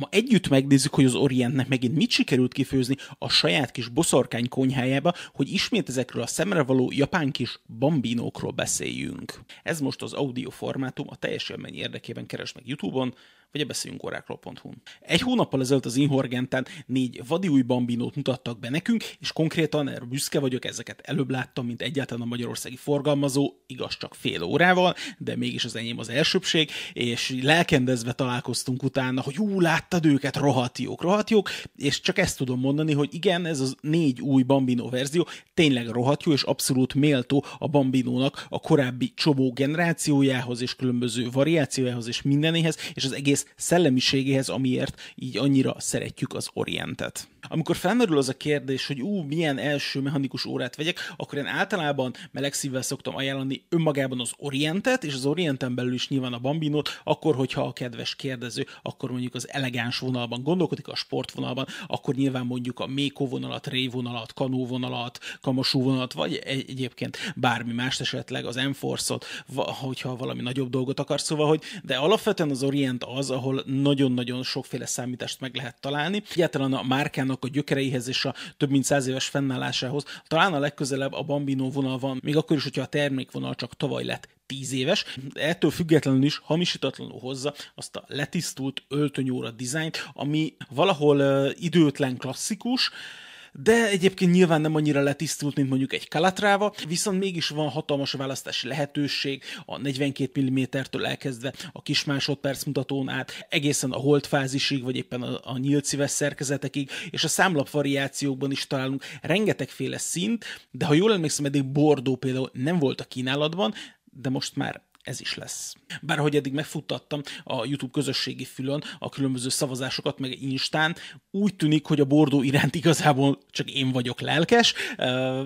Ma együtt megnézzük, hogy az Orientnek megint mit sikerült kifőzni a saját kis boszorkány konyhájába, hogy ismét ezekről a szemre való japán kis bambinókról beszéljünk. Ez most az audio formátum, a teljes élmény érdekében keres meg YouTube-on, vagy beszéljünk órákról.hu-n. Egy hónappal ezelőtt az Inhorgentán négy vadi új bambinót mutattak be nekünk, és konkrétan erről büszke vagyok, ezeket előbb láttam, mint egyáltalán a magyarországi forgalmazó, igaz csak fél órával, de mégis az enyém az elsőbség, és lelkendezve találkoztunk utána, hogy ú, láttad őket, rohadt jók, rohadt jók, és csak ezt tudom mondani, hogy igen, ez az négy új Bambino verzió tényleg rohadt jó, és abszolút méltó a Bambinónak a korábbi csomó generációjához, és különböző variációjához, és mindenéhez, és az egész egész szellemiségéhez, amiért így annyira szeretjük az Orientet. Amikor felmerül az a kérdés, hogy ú, milyen első mechanikus órát vegyek, akkor én általában meleg szívvel szoktam ajánlani önmagában az Orientet, és az Orienten belül is nyilván a Bambinót, akkor, hogyha a kedves kérdező, akkor mondjuk az elegáns vonalban gondolkodik, a sportvonalban, akkor nyilván mondjuk a Méko vonalat, Ray vonalat, Kanó vonalat, Kamasú vonalat, vagy egyébként bármi más esetleg, az Enforce-ot, hogyha valami nagyobb dolgot akarsz, szóval, hogy de alapvetően az Orient az, ahol nagyon-nagyon sokféle számítást meg lehet találni. Egyáltalán a márkának a gyökereihez és a több mint száz éves fennállásához talán a legközelebb a Bambino vonal van, még akkor is, hogyha a termékvonal csak tavaly lett 10 éves. Ettől függetlenül is hamisítatlanul hozza azt a letisztult öltönyóra dizájnt, ami valahol uh, időtlen klasszikus, de egyébként nyilván nem annyira letisztult, mint mondjuk egy Calatrava, viszont mégis van hatalmas választási lehetőség, a 42 mm-től elkezdve a kis másodperc mutatón át, egészen a holdfázisig, vagy éppen a, a nyílt szíves szerkezetekig, és a számlap variációkban is találunk rengetegféle szint, de ha jól emlékszem, eddig Bordó például nem volt a kínálatban, de most már ez is lesz. Bárhogy eddig megfuttattam a YouTube közösségi fülön a különböző szavazásokat, meg Instán, úgy tűnik, hogy a bordó iránt igazából csak én vagyok lelkes.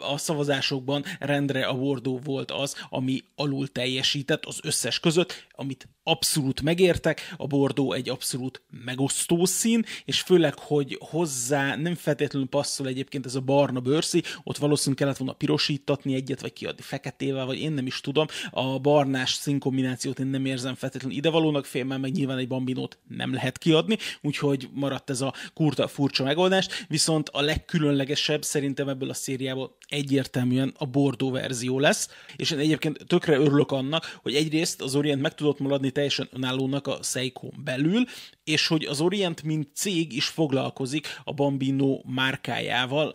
A szavazásokban rendre a bordó volt az, ami alul teljesített az összes között, amit abszolút megértek, a bordó egy abszolút megosztó szín, és főleg, hogy hozzá nem feltétlenül passzol egyébként ez a barna bőrszi, ott valószínűleg kellett volna pirosítatni egyet, vagy kiadni feketével, vagy én nem is tudom. A barnás színkombinációt én nem érzem feltétlenül idevalónak, félmel meg nyilván egy bambinót nem lehet kiadni, úgyhogy maradt ez a kurta furcsa megoldás, viszont a legkülönlegesebb szerintem ebből a szériából egyértelműen a bordó verzió lesz, és én egyébként tökre örülök annak, hogy egyrészt az Orient meg tudott maradni teljesen önállónak a seiko belül, és hogy az Orient mint cég is foglalkozik a Bambino márkájával,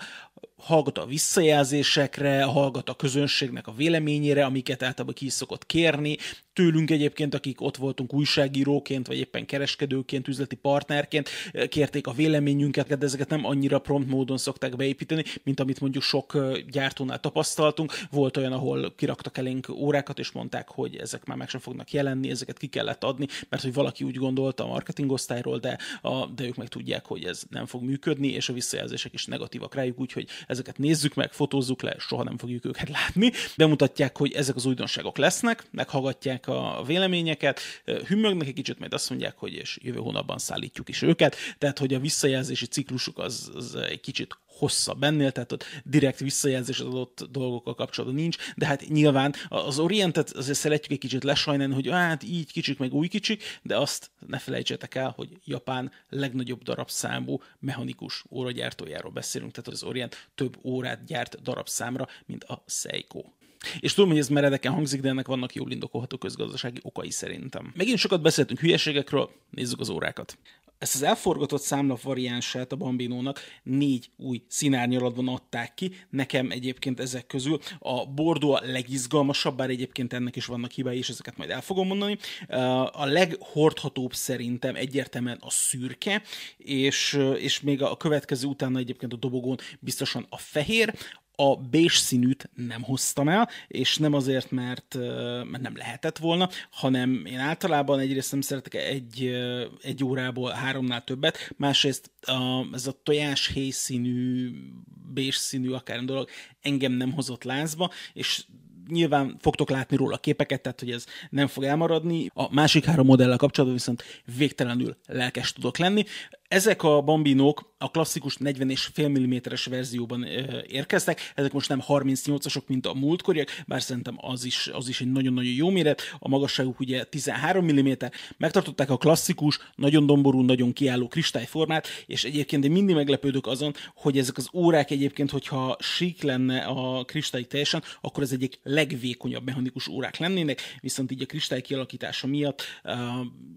hallgat a visszajelzésekre, hallgat a közönségnek a véleményére, amiket általában ki szokott kérni, tőlünk egyébként, akik ott voltunk újságíróként, vagy éppen kereskedőként, üzleti partnerként, kérték a véleményünket, de ezeket nem annyira prompt módon szokták beépíteni, mint amit mondjuk sok gyártónál tapasztaltunk. Volt olyan, ahol kiraktak elénk órákat, és mondták, hogy ezek már meg sem fognak jelenni, ezeket ki kellett adni, mert hogy valaki úgy gondolta a marketing osztályról, de, a, de ők meg tudják, hogy ez nem fog működni, és a visszajelzések is negatívak rájuk, úgyhogy ezeket nézzük meg, fotózzuk le, soha nem fogjuk őket látni. Bemutatják, hogy ezek az újdonságok lesznek, meghallgatják a véleményeket, hümmögnek egy kicsit, majd azt mondják, hogy és jövő hónapban szállítjuk is őket, tehát hogy a visszajelzési ciklusuk az, az egy kicsit hosszabb ennél, tehát ott direkt visszajelzés az adott dolgokkal kapcsolatban nincs, de hát nyilván az Orientet azért szeretjük egy kicsit lesajnálni, hogy hát így kicsik, meg új kicsik, de azt ne felejtsétek el, hogy Japán legnagyobb darabszámú mechanikus óragyártójáról beszélünk, tehát az Orient több órát gyárt darabszámra, mint a Seiko. És tudom, hogy ez meredeken hangzik, de ennek vannak jól indokolható közgazdasági okai szerintem. Megint sokat beszéltünk hülyeségekről, nézzük az órákat. Ezt az elforgatott számlap variánsát a Bambinónak négy új színárnyalatban adták ki. Nekem egyébként ezek közül a Bordeaux a legizgalmasabb, bár egyébként ennek is vannak hibái, és ezeket majd el fogom mondani. A leghordhatóbb szerintem egyértelműen a szürke, és, és még a következő utána egyébként a dobogón biztosan a fehér, a bés színűt nem hoztam el, és nem azért, mert, mert nem lehetett volna, hanem én általában egyrészt nem szeretek egy, egy órából háromnál többet, másrészt a, ez a tojás színű, bés színű akár dolog engem nem hozott lázba, és nyilván fogtok látni róla képeket, tehát hogy ez nem fog elmaradni. A másik három modellel kapcsolatban viszont végtelenül lelkes tudok lenni Ezek a bambinók a klasszikus 40 és mm-es verzióban érkeztek, ezek most nem 38-asok, mint a múltkoriak, bár szerintem az is, az is egy nagyon-nagyon jó méret, a magasságuk ugye 13 mm, megtartották a klasszikus, nagyon domború, nagyon kiálló kristályformát, és egyébként én mindig meglepődök azon, hogy ezek az órák egyébként, hogyha sík lenne a kristály teljesen, akkor ez egyik legvékonyabb mechanikus órák lennének, viszont így a kristály kialakítása miatt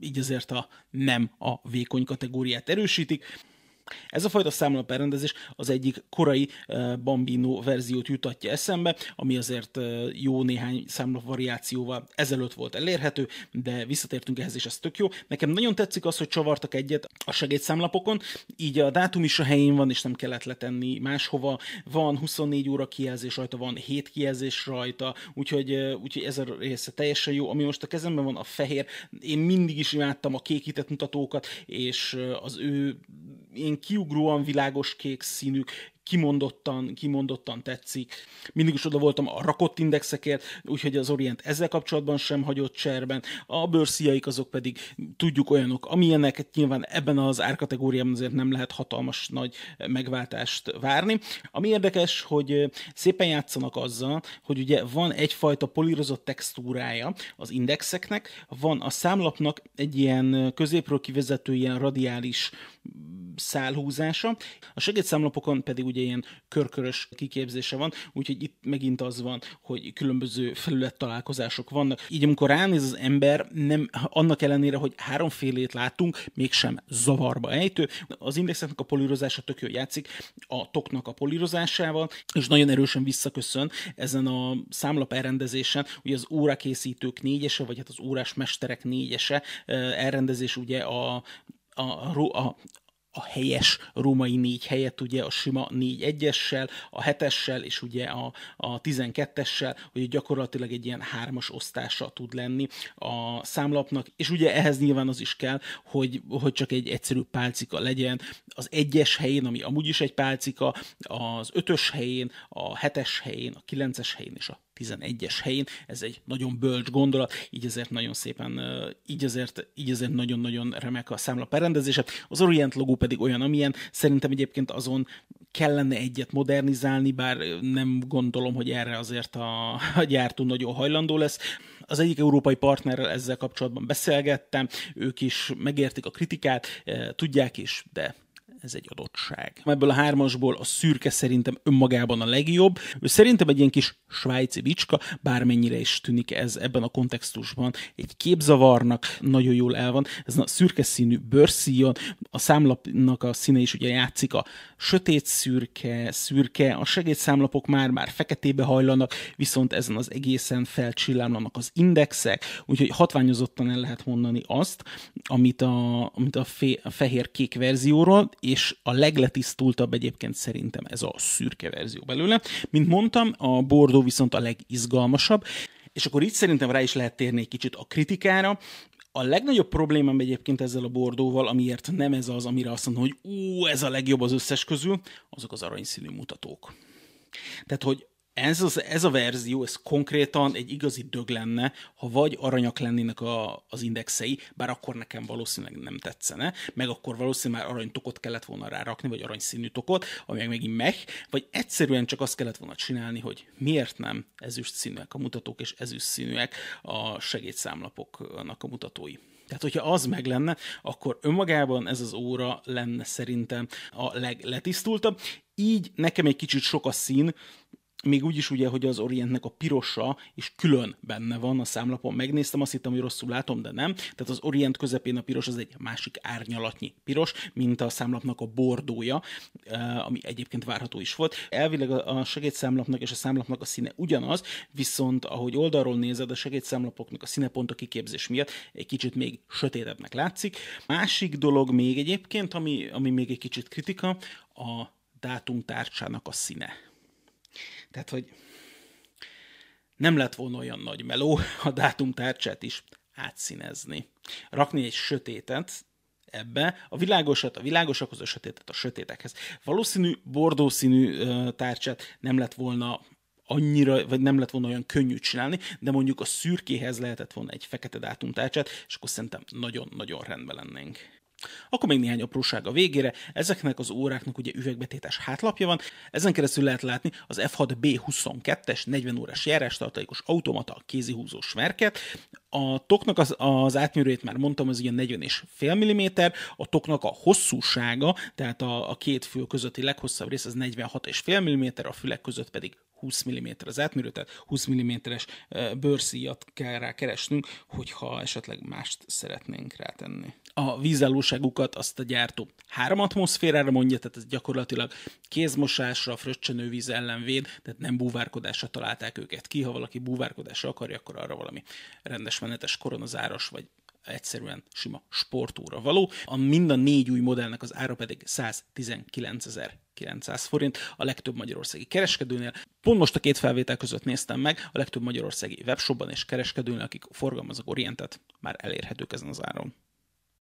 így azért a nem a vékony kategóriát erősítik. Ez a fajta számlaperrendezés az egyik korai uh, Bambino verziót jutatja eszembe, ami azért uh, jó néhány számla variációval ezelőtt volt elérhető, de visszatértünk ehhez, és ez tök jó. Nekem nagyon tetszik az, hogy csavartak egyet a segédszámlapokon, így a dátum is a helyén van, és nem kellett letenni máshova. Van 24 óra kijelzés rajta, van 7 kijelzés rajta, úgyhogy, uh, úgyhogy ez a része teljesen jó. Ami most a kezemben van, a fehér. Én mindig is imádtam a kékített mutatókat, és az ő én kiugróan világos kék színük, kimondottan, kimondottan tetszik. Mindig is oda voltam a rakott indexekért, úgyhogy az Orient ezzel kapcsolatban sem hagyott cserben. A bőrsziaik azok pedig tudjuk olyanok, amilyenek, nyilván ebben az árkategóriában azért nem lehet hatalmas nagy megváltást várni. Ami érdekes, hogy szépen játszanak azzal, hogy ugye van egyfajta polírozott textúrája az indexeknek, van a számlapnak egy ilyen középről kivezető ilyen radiális szálhúzása, a segédszámlapokon pedig ugye ilyen körkörös kiképzése van, úgyhogy itt megint az van, hogy különböző felület találkozások vannak. Így amikor ránéz az ember, nem, annak ellenére, hogy háromfélét látunk, mégsem zavarba ejtő. Az indexeknek a polírozása tök jó játszik, a toknak a polírozásával, és nagyon erősen visszaköszön ezen a számlap elrendezésen, ugye az órakészítők négyese, vagy hát az órás mesterek négyese eh, elrendezés ugye a a, a, a helyes római négy helyett ugye a sima négy egyessel, a hetessel és ugye a, a 12-essel, hogy gyakorlatilag egy ilyen hármas osztása tud lenni a számlapnak, és ugye ehhez nyilván az is kell, hogy, hogy csak egy egyszerű pálcika legyen, az egyes helyén, ami amúgy is egy pálcika, az ötös helyén, a hetes helyén, a kilences helyén és a 11-es helyén. Ez egy nagyon bölcs gondolat, így ezért nagyon szépen, így ezért, így ezért nagyon-nagyon remek a számla berendezése. Az Orient logó pedig olyan, amilyen szerintem egyébként azon kellene egyet modernizálni, bár nem gondolom, hogy erre azért a, a gyártó nagyon hajlandó lesz. Az egyik európai partnerrel ezzel kapcsolatban beszélgettem, ők is megértik a kritikát, tudják is, de ez egy adottság. Ebből a hármasból a szürke szerintem önmagában a legjobb. Ő szerintem egy ilyen kis svájci bicska, bármennyire is tűnik ez ebben a kontextusban. Egy képzavarnak nagyon jól el van. Ez a szürke színű bőrszíjon, a számlapnak a színe is ugye játszik a sötét szürke, szürke, a segédszámlapok már-már feketébe hajlanak, viszont ezen az egészen felcsillámlanak az indexek, úgyhogy hatványozottan el lehet mondani azt, amit a, amit a, fe, a fehér-kék verzióról, és a legletisztultabb egyébként szerintem ez a szürke verzió belőle. Mint mondtam, a Bordeaux viszont a legizgalmasabb, és akkor itt szerintem rá is lehet térni egy kicsit a kritikára. A legnagyobb problémám egyébként ezzel a bordóval, amiért nem ez az, amire azt mondom, hogy ú, ez a legjobb az összes közül, azok az aranyszínű mutatók. Tehát, hogy ez, az, ez a verzió, ez konkrétan egy igazi dög lenne, ha vagy aranyak lennének a, az indexei, bár akkor nekem valószínűleg nem tetszene, meg akkor valószínűleg már aranytokot kellett volna rárakni, vagy aranyszínű tokot, ami meg megint meg, vagy egyszerűen csak azt kellett volna csinálni, hogy miért nem ezüst színűek a mutatók, és ezüst színűek a segédszámlapoknak a mutatói. Tehát, hogyha az meg lenne, akkor önmagában ez az óra lenne szerintem a legletisztultabb. Így nekem egy kicsit sok a szín, még úgy is ugye, hogy az Orientnek a pirosa is külön benne van a számlapon. Megnéztem, azt hittem, hogy rosszul látom, de nem. Tehát az Orient közepén a piros az egy másik árnyalatnyi piros, mint a számlapnak a bordója, eh, ami egyébként várható is volt. Elvileg a segédszámlapnak és a számlapnak a színe ugyanaz, viszont ahogy oldalról nézed, a segédszámlapoknak a színe pont a kiképzés miatt egy kicsit még sötétebbnek látszik. Másik dolog még egyébként, ami, ami még egy kicsit kritika, a dátumtárcsának a színe tehát, hogy nem lett volna olyan nagy meló a dátumtárcsát is átszínezni. Rakni egy sötétet ebbe, a világosat a világosakhoz, a sötétet a sötétekhez. Valószínű bordó színű tárcsát nem lett volna annyira, vagy nem lett volna olyan könnyű csinálni, de mondjuk a szürkéhez lehetett volna egy fekete dátumtárcsát, és akkor szerintem nagyon-nagyon rendben lennénk. Akkor még néhány apróság a végére. Ezeknek az óráknak ugye üvegbetétes hátlapja van, ezen keresztül lehet látni az F6B22-es 40 órás járástartalékos automata kézihúzós verket. A toknak az, az átmérőjét már mondtam, az ilyen 40 és fél mm, a toknak a hosszúsága, tehát a, a két fül közötti leghosszabb rész az 46 és fél mm, a fülek között pedig 20 mm az átmérő, tehát 20 mm-es bőrszíjat kell rá keresnünk, hogyha esetleg mást szeretnénk rátenni. A vízállóságukat azt a gyártó 3 atmoszférára mondja, tehát ez gyakorlatilag kézmosásra, fröccsenő víz ellen véd, tehát nem búvárkodásra találták őket ki. Ha valaki búvárkodásra akarja, akkor arra valami rendes menetes koronazáros, vagy egyszerűen sima sportúra való. A mind a négy új modellnek az ára pedig 119.900 forint a legtöbb magyarországi kereskedőnél. Pont most a két felvétel között néztem meg, a legtöbb magyarországi webshopban és kereskedőnél, akik forgalmaznak orientet, már elérhetők ezen az áron.